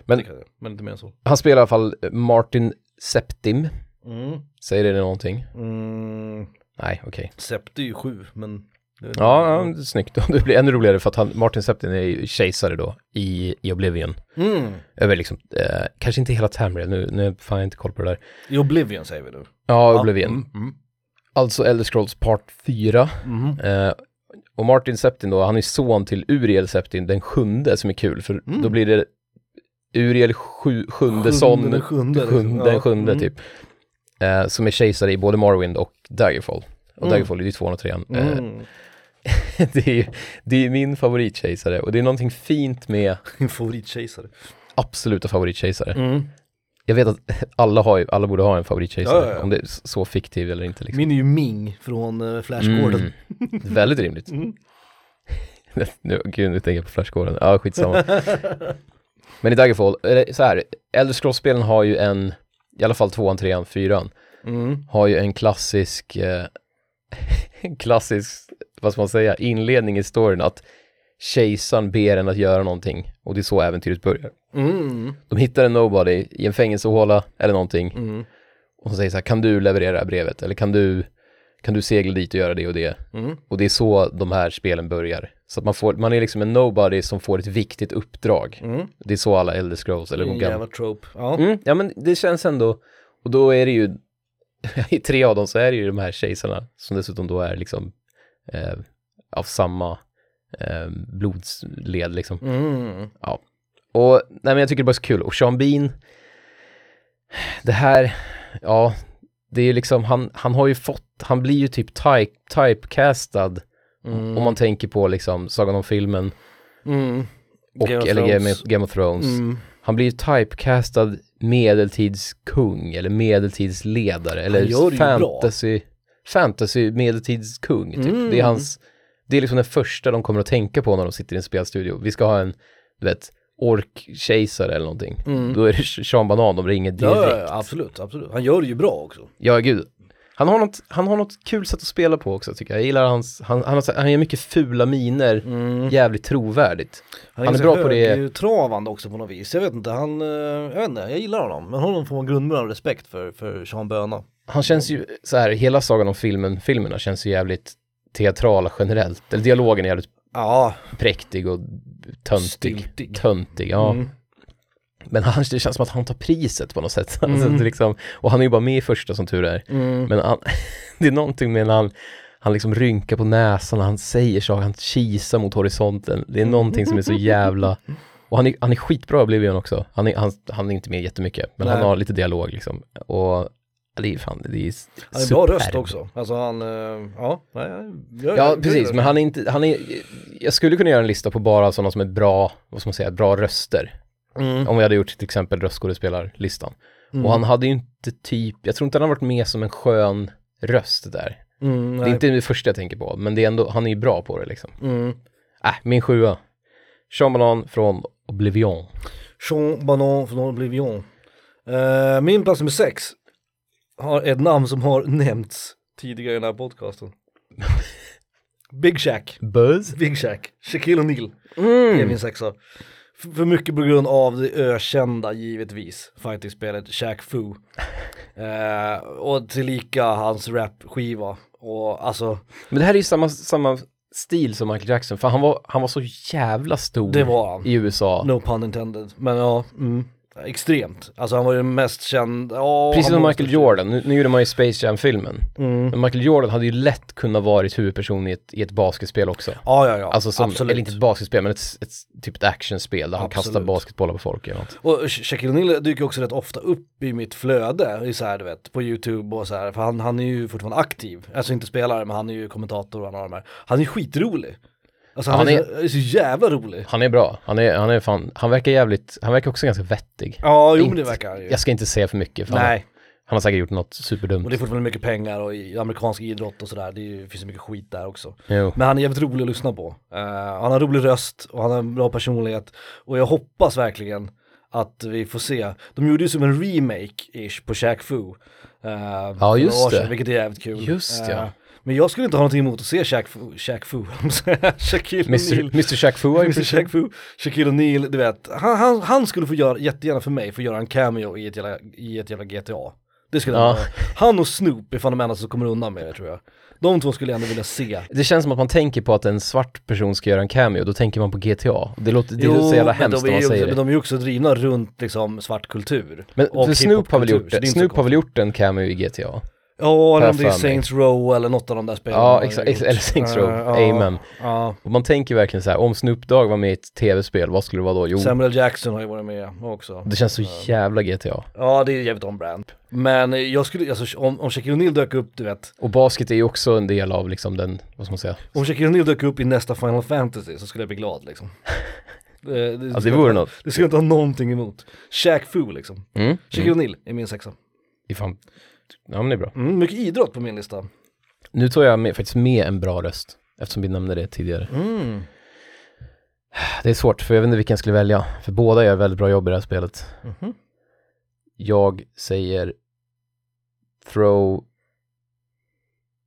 Men- Det kan jag, men inte mer än så. Han spelar i alla fall Martin Septim. Mm. Säger det någonting? Mm. Nej, okej. Sept är ju sju, men... Ja, ja, snyggt. Det blir ännu roligare för att han, Martin Septim är ju kejsare då i, i Oblivion. Mm. Över liksom, eh, kanske inte hela Tamriel, nu, nu har jag inte koll på det där. I Oblivion säger vi nu. Ja, Oblivion. Mm. Mm. Alltså Elder Scrolls Part 4. Mhm. Eh, och Martin Septim då, han är son till Uriel Septim, den sjunde, som är kul. För Mm. då blir det Uriel sju, sjunde son, den sjunde, liksom. sjunde, den sjunde Mm. typ. Eh, som är kejsare i både Morrowind och Daggerfall. Och Mm. Daggerfall är ju tvåan och trean. Eh, det är ju det är min favoritkejsare och det är någonting fint med Min favoritkejsare. absoluta favoritkejsare. Mm. Jag vet att alla, har ju, alla borde ha en favoritkejsare, Ja, ja, ja. om det är så fiktiv eller inte liksom. Min är ju Ming från uh, Flash Gordon. Mm. Väldigt rimligt. Mm. nu, gud, nu tänker jag på Flash Gordon. Ja, skitsamma. Men i Daggerfall, så här, Elder Scrolls-spelen har ju en, i alla fall tvåan, trean, fyran, Mm. har ju en klassisk, eh, en klassisk, vad ska man säga, inledning i storyn att kejsaren ber en att göra någonting och det är så äventyret börjar. Mm. De hittar en nobody i en fängelsehåla eller någonting Mm. och så säger så här, kan du leverera det här brevet eller kan du, kan du segla dit och göra det och det? Mm. Och det är så de här spelen börjar. Så att man, får, man är liksom en nobody som får ett viktigt uppdrag. Mm. Det är så alla Elder Scrolls eller gamla. jävla trope. Ja. Mm, ja men det känns ändå, och då är det ju, i tre av dem så är det ju de här kejsarna som dessutom då är liksom eh, av samma eh, blodsled liksom. Mm. Och nej men jag tycker det bara är så kul. Och Sean Bean, det här, ja, det är ju liksom, han, han har ju fått, han blir ju typ type, typecastad Mm. om man tänker på liksom Sagan om filmen Mm. och, Game of eller Game Game of Thrones. Mm. Han blir ju typecastad medeltidskung eller medeltidsledare eller fantasy, fantasy medeltidskung typ. Mm. Det är hans, det är liksom den första de kommer att tänka på när de sitter i en spelstudio. Vi ska ha en, du vet, orkkejsare eller någonting. Mm. Då är det Sean Banan de ringer direkt. Ja, absolut, absolut. Han gör det ju bra också. Ja, gud. Han har, något, han har något kul sätt att spela på också tycker jag. Jag gillar hans, han, han, har, han gör mycket fula miner, Mm. jävligt trovärdigt. Han är, Han är bra på det- högtravande också på något vis. Jag vet inte, han, eh, jag vet inte, jag gillar honom. Men honom får man grundmurad respekt för, för Sean Böna. Han känns ju så här, hela sagan om filmen, filmerna känns ju jävligt teatrala generellt. Eller dialogen är jävligt Ja, präktig och töntig. Stiltig. Töntig, ja. Mm. Men han, det känns som att han tar priset på något sätt. Mm. Alltså, liksom, och han är ju bara med i första som tur är. Mm. Men han, det är någonting med när han, han liksom rynkar på näsan han säger saker, han kisar mot horisonten. Det är någonting som är så jävla... Och han är, han är skitbra i Oblivion också. Han är, han, han är inte med jättemycket, men han Nej. har lite dialog liksom. Och ja, det är fan, det är Han är bra röst också. Alltså han, eh, ja, nej, jag, Ja, jag- precis, men han är inte, han är, jag skulle kunna göra en lista på bara sådana som är bra, vad ska man säga, bra röster. Mm. Om vi hade gjort till exempel röstskådespelarlistan. Mm. Och han hade ju inte typ, jag tror inte han har varit med som en skön röst där. Mm, Det är inte det första jag tänker på, men det är ändå, han är ju bra på det liksom. Mm. Äh, min sjua. Sean Banan från Oblivion. Jean Banan från Oblivion. Eh, min plats nummer sex har ett namn som har nämnts tidigare i den här podcasten. Big Shack. Buzz? Big Shack. Shaquille O'Neal är Mm. min sexa. F- För mycket på grund av det ökända givetvis, fighting-spelet Shaq Fu. Eh, och tillika hans rap-skiva. Och alltså, Men det här är ju samma, samma stil som Michael Jackson, för han var, han var så jävla stor det var han. i USA. No pun intended. Men ja, mm. Extremt. Alltså han var ju den mest känd, ja, Precis som Michael. Jordan, nu, nu gjorde man ju Space Jam-filmen. Mm. Men Michael Jordan hade ju lätt kunnat varit huvudperson i ett, i ett basketspel också. Ja, ja, ja. Alltså som, absolut. eller inte ett basketspel, men ett, ett typ ett actionspel där han Absolut. kastar basketbollar på folk eller något. Och Sha- Shaquille O'Neal dyker också rätt ofta upp i mitt flöde, i så här, du vet, på YouTube och så här, för han, han är ju fortfarande aktiv. Alltså inte spelare, men han är ju kommentator och han har de här. Han är skitrolig. Alltså han, Han är, så, är så jävla rolig. Han är bra, han är, han är fan, han verkar jävligt, han verkar också ganska vettig. Ja, jo men det verkar han ju. Jag ska inte säga för mycket, för han, Nej, han har säkert gjort något superdumt. och det är fortfarande mycket pengar och i amerikansk idrott och sådär, det är finns så mycket skit där också. Jo. Men han är jävligt rolig att lyssna på. Eh, han har rolig röst och han har en bra personlighet. Och jag hoppas verkligen att vi får se. De gjorde ju som en remake-ish på Shaq Fu. Uh, Ja, just år sedan, det. Vilket är jävligt kul. Just ja. Men jag skulle inte ha någonting emot att se Shaq Fu, Shaq Fu, Shaquille Mr, O'Neal. Mr Shaq Fu Mr. Shaq Fu, Shaquille O'Neal, du vet. Han, han, han skulle få göra, jättegärna för mig, få göra en cameo i ett jävla, i ett jävla GTA. Det skulle Ja. han, han och Snoop är fan de enda som kommer undan med det tror jag. De två skulle jag ändå vilja se. Det känns som att man tänker på att en svart person ska göra en cameo, då tänker man på GTA. Det låter, det låter så jävla men hemskt när är man säger men det. de är ju också drivna runt liksom svart kultur. Men och Snoop har väl gjort det, Snoop har väl gjort en cameo i GTA? Ja, eller om det är. Saints Row eller något av de där spelen. Ja, exakt, gjort. eller Saints Row, ja, amen. Ja, Och man tänker verkligen så här, om Snoop Dogg var med i ett tv-spel, vad skulle det vara då? Jo, Samuel Jackson har ju varit med också. det känns så jävla GTA. Ja, det är jävligt on-brand. Men jag skulle, alltså om, om Shaquille O'Neal dök upp, du vet, Och basket är ju också en del av liksom den, vad ska man säga? om Shaquille O'Neal dök upp i nästa Final Fantasy så skulle jag bli glad liksom. det, det, Ja, det vore något. Det skulle jag inte ha någonting emot. Shaq Fu liksom. Mm. Shaquille Mm. O'Neal är min sexa. Det är fan, ja men det är bra. Mm, mycket idrott på min lista. Nu tar jag med, faktiskt med en bra röst, eftersom vi nämnde det tidigare. Mm. Det är svårt, för jag vet inte vilken jag skulle välja. För båda gör väldigt bra jobb i det här spelet. Mhm. Jag säger Throw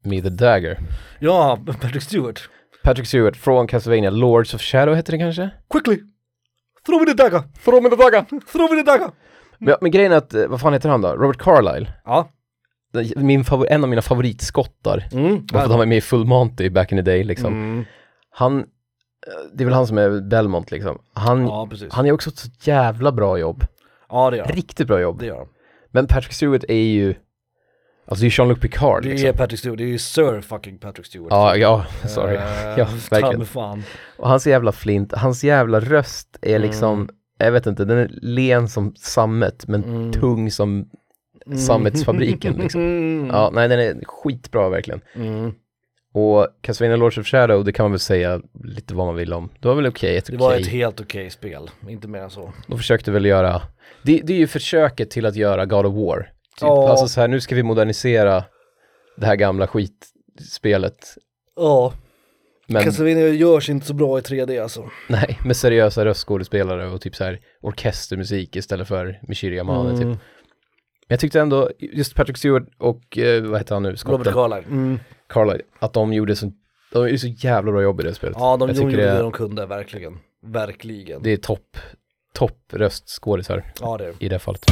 Me the Dagger. Ja, Patrick Stewart. Patrick Stewart från Castlevania, Lords of Shadow heter det kanske? Quickly! Throw me the dagger! Throw me the dagger! Throw me the dagger! Men, men grejen är att, eh, vad fan heter han då? Robert Carlyle. Ja. Min favor- en av mina favoritskottar. Mm. Bara för att han var med i Full Monty back in the day liksom. Mm. Han, eh, det är väl han som är Belmont liksom. Han, Ja, han gör också ett så jävla bra jobb. Ja, det gör han. Riktigt bra jobb. Det gör han. Men Patrick Stewart är ju, alltså det är Jean-Luc Picard Det liksom. är Patrick Stewart, det är ju Sir fucking Patrick Stewart. Ja, ja, sorry. Eh, ja, verkligen. fan. Och hans jävla flint, hans jävla röst är Mm. liksom, jag vet inte, den är len som sammet men Mm. tung som sammetsfabriken liksom. Mm. Ja, nej den är skitbra verkligen. Mm. Och Castlevania Lords of Shadow, det kan man väl säga lite vad man vill om. Det var väl okej, ett Det var ett helt okej spel, inte mer än så. De försökte väl göra, det, det är ju försöket till att göra God of War. Typ. Ja. Alltså så här, nu ska vi modernisera det här gamla skitspelet. Ja, Men Castlevania görs inte så bra i 3D alltså. nej, med seriösa röstskådespelare och typ så här orkestermusik istället för Mishiri Yamane typ. Mm. Men jag tyckte ändå, just Patrick Stewart och, eh, vad heter han nu, Robert skotten, Carlyle. Mm. Carlyle, att de gjorde så, de gjorde så jävla bra jobb i det spelet. Ja, de, jag gjorde det, det de kunde, verkligen. Verkligen. det är topp, topp röstskådisar Ja, det är det. i det fallet.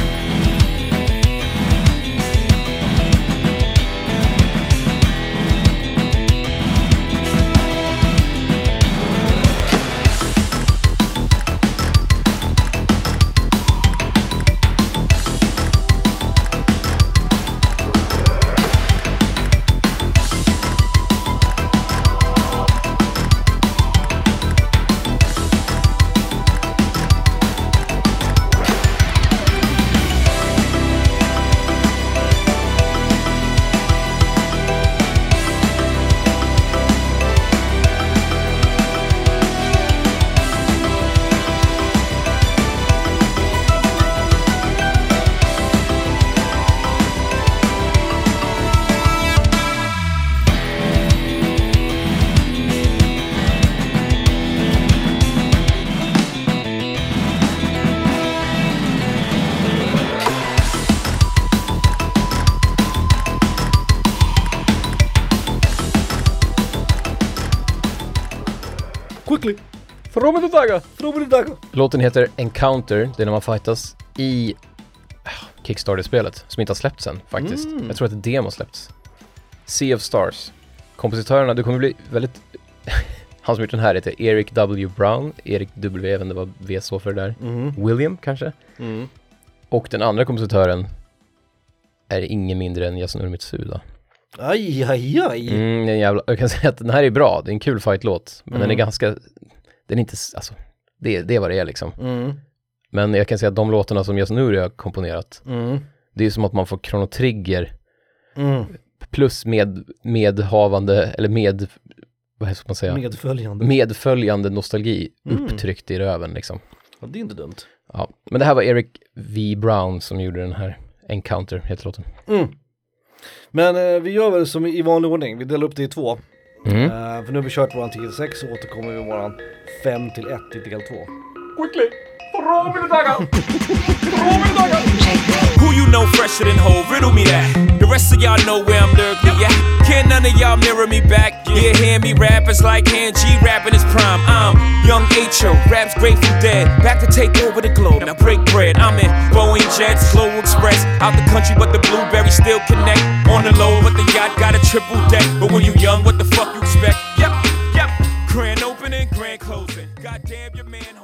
Me the dagger! Låten heter Encounter, det är när man fightas i ah, Kickstarter-spelet som inte har släppts än faktiskt. Mm. Jag tror att ett demo har släppts. Sea of Stars. Kompositörerna, du kommer bli väldigt... Han som gjort den här heter Eric W. Brown. Erik W, vet inte vad V står för det där. Mm. William kanske? Mm. Och den andra kompositören är ingen mindre än Yasunori Mitsuda. Aj, aj, aj. Mm, det jävla, jag kan säga att den här är bra, det är en kul fightlåt, men den är Mm. ganska, den är inte, alltså, det, det är vad det är liksom. Mm, Men jag kan säga att de låtarna som Yasunori har komponerat, mm, det är som att man får Chrono Trigger mm. plus med, medhavande, eller med, vad ska man säga, Medföljande. medföljande nostalgi Mm. upptryckt i röven liksom. Ja, det är inte dumt. Ja, men det här var Eric V. Brown som gjorde den här Encounter, heter låten. Mm. Men eh, vi gör väl som i vanlig ordning, vi delar upp det i två. Mm. Eh, för nu har vi kört våran 10 till 6 så återkommer vi med våran 5 till 1 i del 2. Who you know fresher than whole? Riddle me that. The rest of y'all know where I'm lurking at. Can none of y'all mirror me back? Yeah, hear me rap, it's like hand G rapping his prime. I'm young H.O., raps Grateful Dead. Back to take over the globe, now break bread. I'm in Boeing Jets, Global Express. Out the country, but the blueberries still connect. On the low, but the yacht got a triple deck. But when you young, what the fuck you expect? Yep, yep. Grand opening, grand closing. Goddamn your manhole,